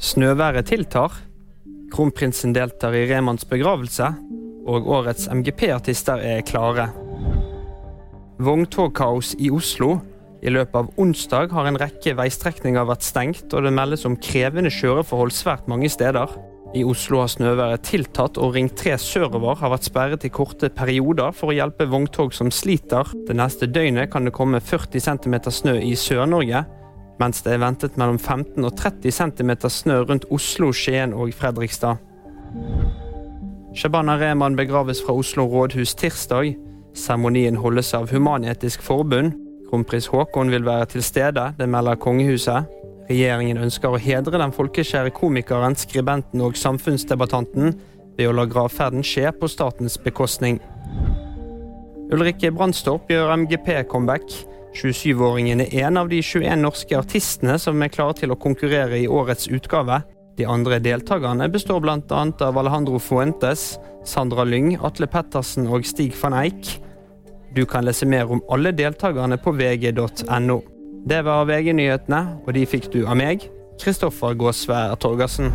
Snøværet tiltar. Kronprinsen deltar i Remanns begravelse. Og årets MGP-artister er klare. Vogntogkaos i Oslo. I løpet av onsdag har en rekke veistrekninger vært stengt, og det meldes om krevende kjøreforhold svært mange steder. I Oslo har snøværet tiltatt, og Ring 3 sørover har vært sperret i korte perioder for å hjelpe vogntog som sliter. Det neste døgnet kan det komme 40 cm snø i Sør-Norge, mens det er ventet mellom 15 og 30 cm snø rundt Oslo, Skien og Fredrikstad. Shabana Rehman begraves fra Oslo rådhus tirsdag. Seremonien holdes av Human-Etisk Forbund. Kronprins Haakon vil være til stede, det melder kongehuset. Regjeringen ønsker å hedre den folkeskjære komikeren, skribenten og samfunnsdebattanten ved å la gravferden skje på statens bekostning. Ulrikke Brandstorp gjør MGP-comeback. 27-åringen er en av de 21 norske artistene som er klare til å konkurrere i årets utgave. De andre deltakerne består bl.a. av Alejandro Fuentes, Sandra Lyng, Atle Pettersen og Stig van Eijk. Du kan lese mer om alle deltakerne på vg.no. Det var VG-nyhetene, og de fikk du av meg, Kristoffer Gåsvær Torgersen.